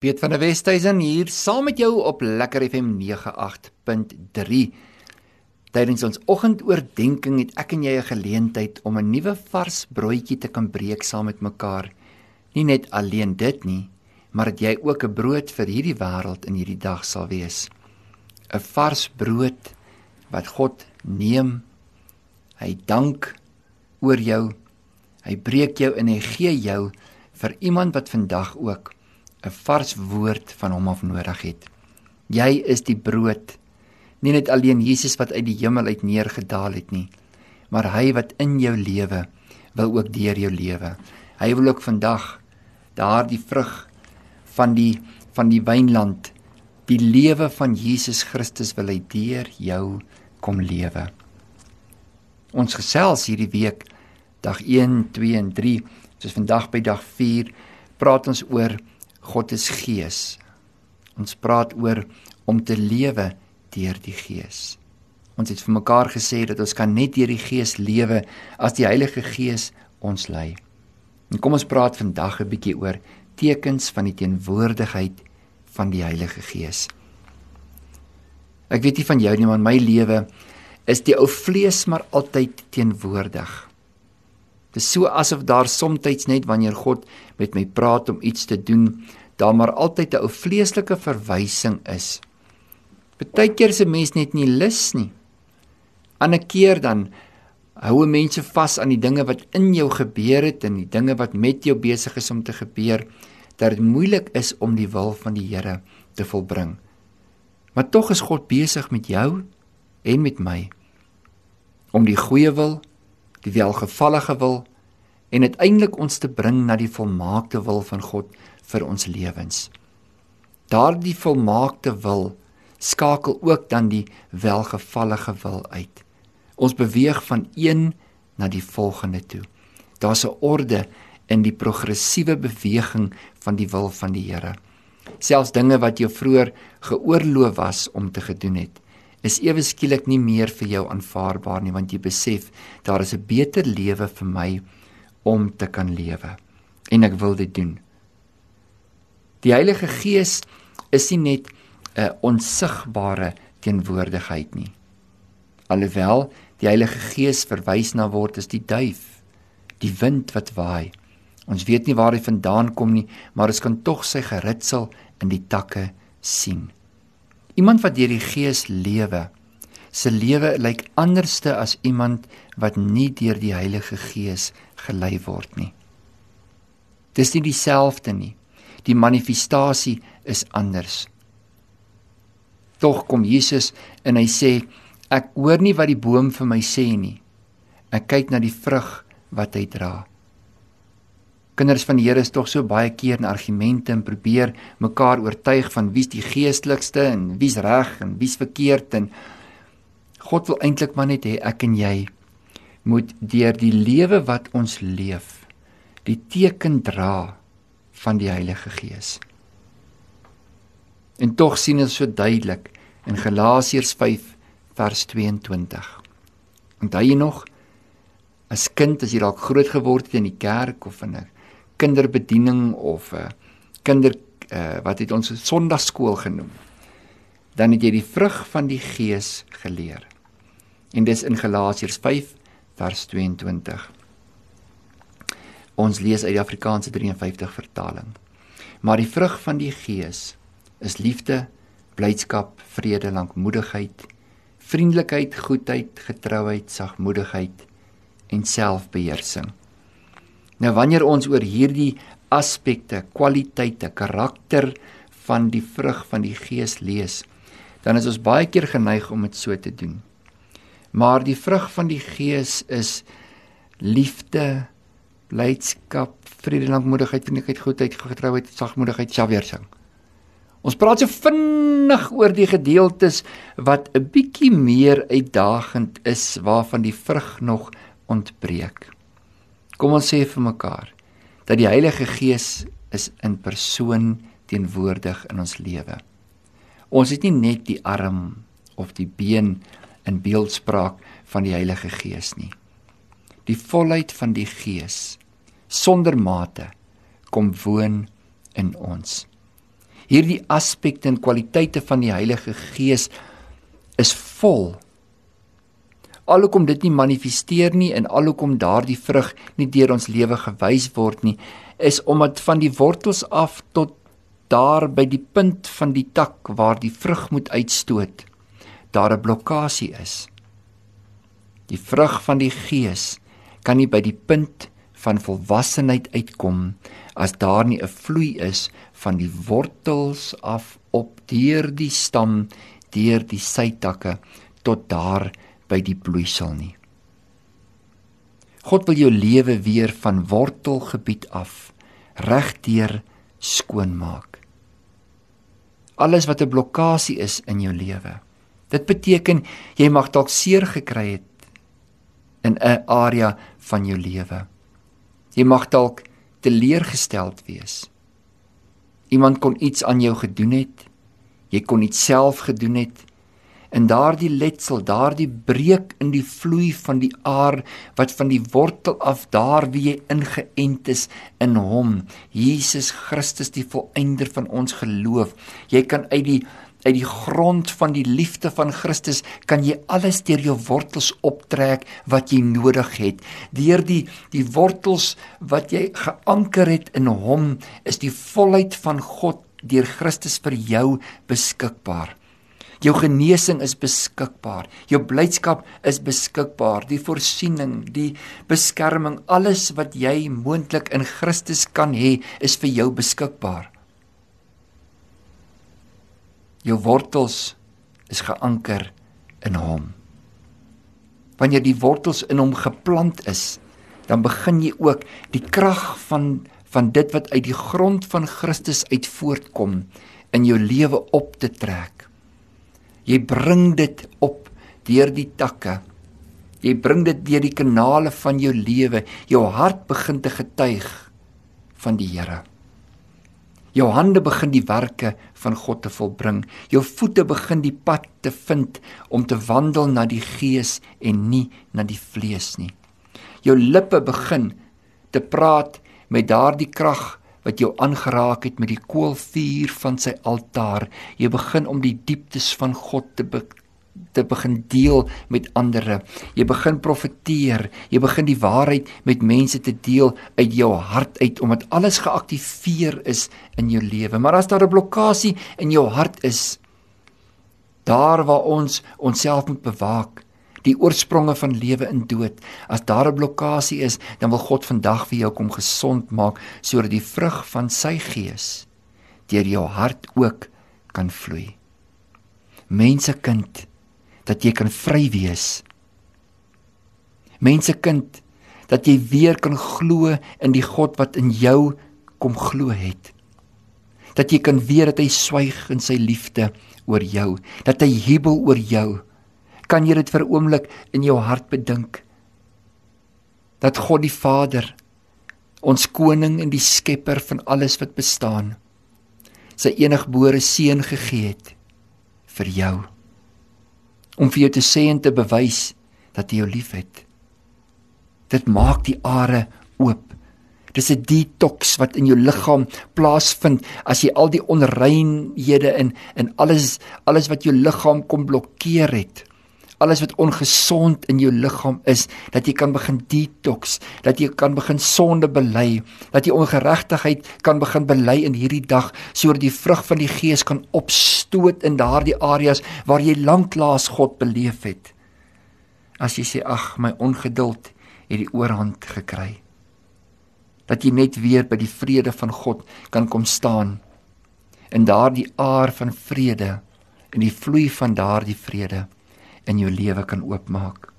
Piet van der Westhuizen hier saam met jou op Lekker FM 98.3. Tydens ons oggendoordenkings het ek en jy 'n geleentheid om 'n nuwe vars broodjie te kan breek saam met mekaar. Nie net alleen dit nie, maar dat jy ook 'n brood vir hierdie wêreld in hierdie dag sal wees. 'n Vars brood wat God neem. Hy dank oor jou. Hy breek jou en hy gee jou vir iemand wat vandag ook 'n vars woord van hom af nodig het. Jy is die brood. Nie net alleen Jesus wat uit die hemel uit neergedaal het nie, maar hy wat in jou lewe wil ook deur jou lewe. Hy wil ook vandag daardie vrug van die van die wynland, die lewe van Jesus Christus wil hy deur jou kom lewe. Ons gesels hierdie week dag 1, 2 en 3, soos vandag by dag 4, praat ons oor God is gees. Ons praat oor om te lewe deur die gees. Ons het vir mekaar gesê dat ons kan net deur die gees lewe as die Heilige Gees ons lei. En kom ons praat vandag 'n bietjie oor tekens van die teenwoordigheid van die Heilige Gees. Ek weet nie van jou nie, maar in my lewe is die ou vlees maar altyd teenwoordig. Dit is so asof daar soms net wanneer God met my praat om iets te doen, daar maar altyd 'n ou vleeslike verwysing is. Partykeer se mens net nie lus nie. Ander keer dan hou mense vas aan die dinge wat in jou gebeur het en die dinge wat met jou besig is om te gebeur dat dit moeilik is om die wil van die Here te volbring. Maar tog is God besig met jou en met my om die goeie wil die welgevallige wil en uiteindelik ons te bring na die volmaakte wil van God vir ons lewens. Daardie volmaakte wil skakel ook dan die welgevallige wil uit. Ons beweeg van een na die volgende toe. Daar's 'n orde in die progressiewe beweging van die wil van die Here. Selfs dinge wat jou vroeër geoorloof was om te gedoen het, is ewe skielik nie meer vir jou aanvaarbaar nie want jy besef daar is 'n beter lewe vir my om te kan lewe en ek wil dit doen. Die Heilige Gees is nie net 'n onsigbare teenwoordigheid nie. Alhoewel die Heilige Gees verwys na word as die duif, die wind wat waai. Ons weet nie waar hy vandaan kom nie, maar ons kan tog sy geritsel in die takke sien. Iemand wat deur die Gees lewe, se lewe lyk anderste as iemand wat nie deur die Heilige Gees gelei word nie. Dis nie dieselfde nie. Die manifestasie is anders. Tog kom Jesus en hy sê ek hoor nie wat die boom vir my sê nie. Ek kyk na die vrug wat hy dra kinders van die Here is tog so baie keer in argumente en probeer mekaar oortuig van wie's die geestelikste en wie's reg en wie's verkeerd en God wil eintlik maar net hê ek en jy moet deur die lewe wat ons leef die teken dra van die Heilige Gees. En tog sien ons so duidelik in Galasiërs 5 vers 22. Onthou jy nog as kind as jy dalk groot geword het in die kerk of in 'n kinderbediening of 'n uh, kinder uh, wat het ons Sondagskool genoem. Dan het jy die vrug van die Gees geleer. En dis in Galasiërs 5 vers 22. Ons lees uit die Afrikaanse 53 vertaling. Maar die vrug van die Gees is liefde, blydskap, vrede, lankmoedigheid, vriendelikheid, goedheid, getrouheid, sagmoedigheid en selfbeheersing. Nou wanneer ons oor hierdie aspekte, kwaliteite, karakter van die vrug van die Gees lees, dan is ons baie keer geneig om dit so te doen. Maar die vrug van die Gees is liefde, blydskap, vrede, lankmoedigheid, vriendelikheid, goedheid, getrouheid, sagmoedigheid, selfbeheersing. Ons praat so vinnig oor die gedeeltes wat 'n bietjie meer uitdagend is waarvan die vrug nog ontbreek. Kom ons sê vir mekaar dat die Heilige Gees is in persoon teenwoordig in ons lewe. Ons het nie net die arm of die been in beeldspraak van die Heilige Gees nie. Die volheid van die Gees sonder mate kom woon in ons. Hierdie aspekte en kwaliteite van die Heilige Gees is vol. Alhoewel dit nie manifesteer nie en alhoewel daardie vrug nie deur ons lewe gewys word nie, is omdat van die wortels af tot daar by die punt van die tak waar die vrug moet uitstoot, daar 'n blokkade is. Die vrug van die Gees kan nie by die punt van volwassenheid uitkom as daar nie 'n vloei is van die wortels af op deur die stam, deur die sytakke tot daar by die bloeisel nie. God wil jou lewe weer van wortelgebied af regdeur skoonmaak. Alles wat 'n blokkade is in jou lewe. Dit beteken jy mag dalk seer gekry het in 'n area van jou lewe. Jy mag dalk teleurgesteld wees. Iemand kon iets aan jou gedoen het. Jy kon dit self gedoen het. En daardie letsel, daardie breek in die vloei van die aar wat van die wortel af daar wie jy ingeënt is in hom, Jesus Christus die volëinder van ons geloof. Jy kan uit die uit die grond van die liefde van Christus kan jy alles deur jou wortels optrek wat jy nodig het. Deur die die wortels wat jy geanker het in hom is die volheid van God deur Christus vir jou beskikbaar. Jou genesing is beskikbaar. Jou blydskap is beskikbaar. Die voorsiening, die beskerming, alles wat jy moontlik in Christus kan hê, is vir jou beskikbaar. Jou wortels is geanker in hom. Wanneer die wortels in hom geplant is, dan begin jy ook die krag van van dit wat uit die grond van Christus uit voortkom in jou lewe op te trek. Jy bring dit op deur die takke. Jy bring dit deur die kanale van jou lewe. Jou hart begin te getuig van die Here. Jou hande begin die werke van God te volbring. Jou voete begin die pad te vind om te wandel na die gees en nie na die vlees nie. Jou lippe begin te praat met daardie krag wat jou aangeraak het met die koolvuur van sy altaar. Jy begin om die dieptes van God te te begin deel met ander. Jy begin profeteer, jy begin die waarheid met mense te deel uit jou hart uit omdat alles geaktiveer is in jou lewe. Maar as daar 'n blokkade in jou hart is, daar waar ons onsself moet bewaak, die oorspronge van lewe en dood. As daar 'n blokkade is, dan wil God vandag vir jou kom gesond maak sodat die vrug van sy gees deur jou hart ook kan vloei. Mense kind, dat jy kan vry wees. Mense kind, dat jy weer kan glo in die God wat in jou kom glo het. Dat jy kan weet dat hy swyg in sy liefde oor jou, dat hy jubel oor jou. Kan jy dit vir 'n oomblik in jou hart bedink? Dat God die Vader, ons koning en die skepper van alles wat bestaan, sy eniggebore seun gegee het vir jou om vir jou te sê en te bewys dat hy jou liefhet. Dit maak die are oop. Dis 'n detox wat in jou liggaam plaasvind as jy al die onreinhede in in alles alles wat jou liggaam kom blokkeer het alles wat ongesond in jou liggaam is, dat jy kan begin detox, dat jy kan begin sonde bely, dat jy ongeregtigheid kan begin bely in hierdie dag sodat die vrug van die Gees kan opstoot in daardie areas waar jy lanklaas God beleef het. As jy sê ag, my ongeduld het die oorhand gekry. Dat jy net weer by die vrede van God kan kom staan in daardie aar van vrede en die vloei van daardie vrede in jou lewe kan oopmaak.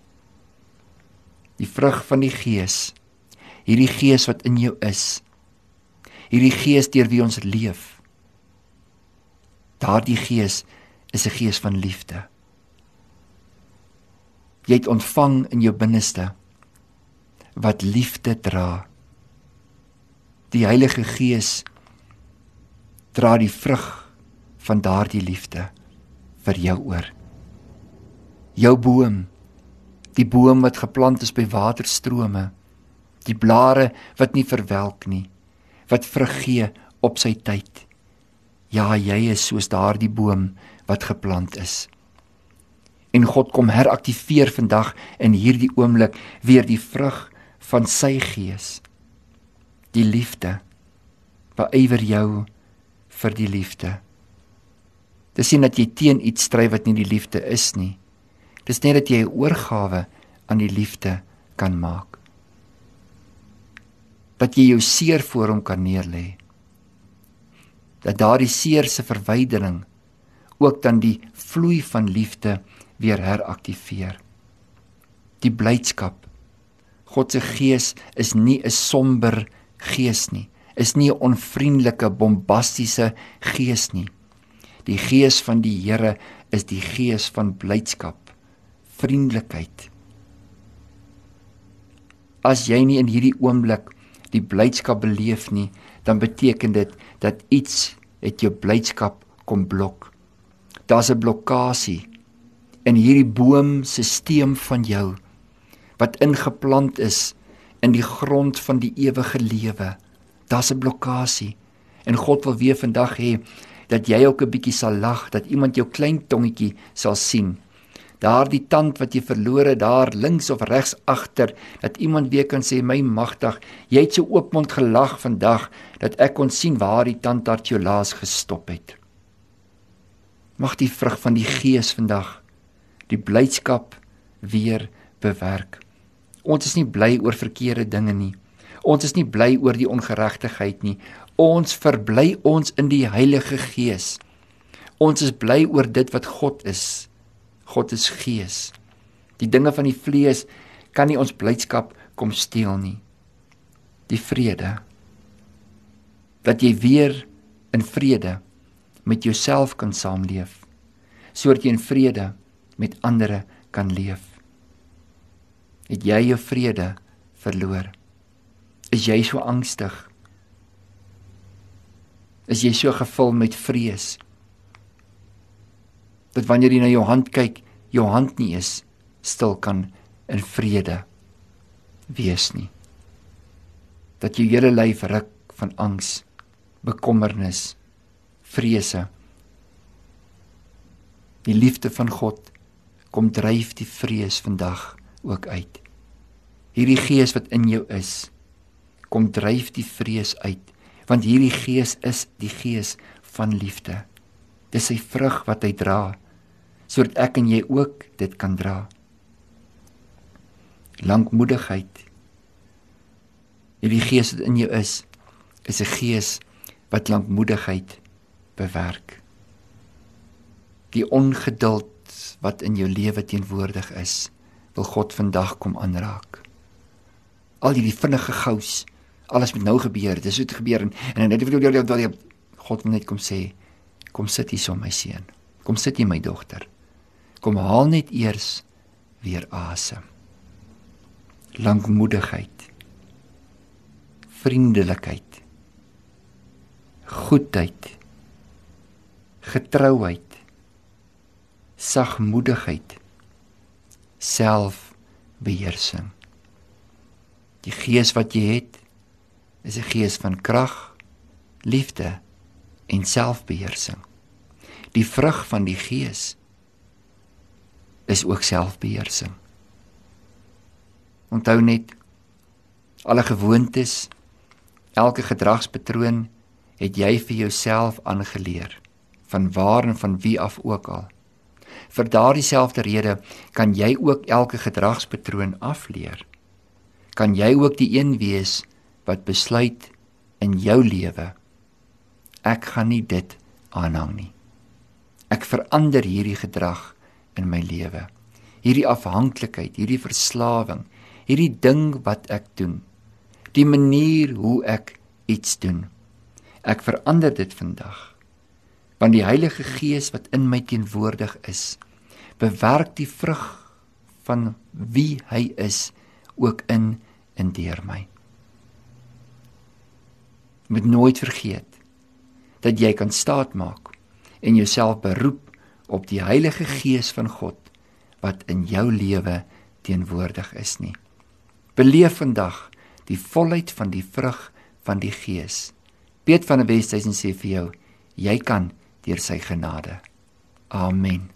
Die vrug van die Gees. Hierdie Gees wat in jou is. Hierdie Gees deur wie ons leef. Daardie Gees is 'n Gees van liefde. Jy het ontvang in jou binneste wat liefde dra. Die Heilige Gees dra die vrug van daardie liefde vir jou oor jou boom die boom wat geplant is by waterstrome die blare wat nie verwelk nie wat vrug gee op sy tyd Ja, jy is soos daardie boom wat geplant is. En God kom heraktiveer vandag in hierdie oomblik weer die vrug van sy gees. Die liefde. Beywer jou vir die liefde. Dis nie dat jy teen iets stry wat nie die liefde is nie. Dis net dat jy 'n oorgawe aan die liefde kan maak. Dat jy jou seer voor hom kan neerlê. Dat daardie seer se verwydering ook dan die vloei van liefde weer heraktiveer. Die blydskap. God se gees is nie 'n somber gees nie. Is nie 'n onvriendelike bombastiese gees nie. Die gees van die Here is die gees van blydskap, vriendelikheid. As jy nie in hierdie oomblik die blydskap beleef nie, dan beteken dit dat iets het jou blydskap kom blok. Daar's 'n blokkasie in hierdie boomstelsel van jou wat ingeplant is in die grond van die ewige lewe. Daar's 'n blokkasie en God wil weer vandag hê dat jy ook 'n bietjie sal lag, dat iemand jou klein tongetjie sal sien. Daardie tand wat jy verloor het daar links of regs agter, dat iemand weer kan sê my magtig, jy het so oopmond gelag vandag dat ek kon sien waar die tandarts jou laas gestop het. Mag die vrug van die Gees vandag die blydskap weer bewerk. Ons is nie bly oor verkeerde dinge nie. Ons is nie bly oor die ongeregtigheid nie. Ons verbly ons in die Heilige Gees. Ons is bly oor dit wat God is. God is Gees. Die dinge van die vlees kan nie ons blydskap kom steel nie. Die vrede dat jy weer in vrede met jouself kan saamleef sodat jy in vrede met ander kan leef. Het jy jou vrede verloor? Is jy so angstig? Is jy so gevul met vrees? Dat wanneer jy na jou hand kyk, jou hand nie is stil kan in vrede wees nie. Dat jou hele lyf ruk van angs, bekommernis, vrese. Die liefde van God kom dryf die vrees vandag ook uit. Hierdie gees wat in jou is, kom dryf die vrees uit, want hierdie gees is die gees van liefde. Dis sy vrug wat hy dra sodat ek en jy ook dit kan dra. Lankmoedigheid. Hierdie gees wat in jou is, is 'n gees wat lankmoedigheid bewerk. Die ongeduld wat in jou lewe teenwoordig is, wil God vandag kom aanraak. Al hierdie vinnige gous, alles moet nou gebeur. Dit het gebeur en en net wil God wil net kom sê, kom sit hier so my seun. Kom sit hier my dogter. Kom haal net eers weer asem. Lankmoedigheid. Vriendelikheid. Goedheid. Getrouheid sagmoedigheid selfbeheersing die gees wat jy het is 'n gees van krag liefde en selfbeheersing. Die vrug van die gees is ook selfbeheersing. Onthou net alle gewoontes elke gedragspatroon het jy vir jouself aangeleer van waar en van wie af ook al. Vir daardie selfde rede kan jy ook elke gedragspatroon afleer. Kan jy ook die een wees wat besluit in jou lewe ek gaan nie dit aanhang nie. Ek verander hierdie gedrag in my lewe. Hierdie afhanklikheid, hierdie verslawing, hierdie ding wat ek doen. Die manier hoe ek iets doen. Ek verander dit vandag want die Heilige Gees wat in my teenwoordig is, bewerk die vrug van wie hy is ook in en deur my. Moet nooit vergeet dat jy kan staatmaak en jouself beroep op die Heilige Gees van God wat in jou lewe teenwoordig is nie. Beleef vandag die volheid van die vrug van die Gees. Piet van die Wesduisen sê vir jou Jy kan deur sy genade. Amen.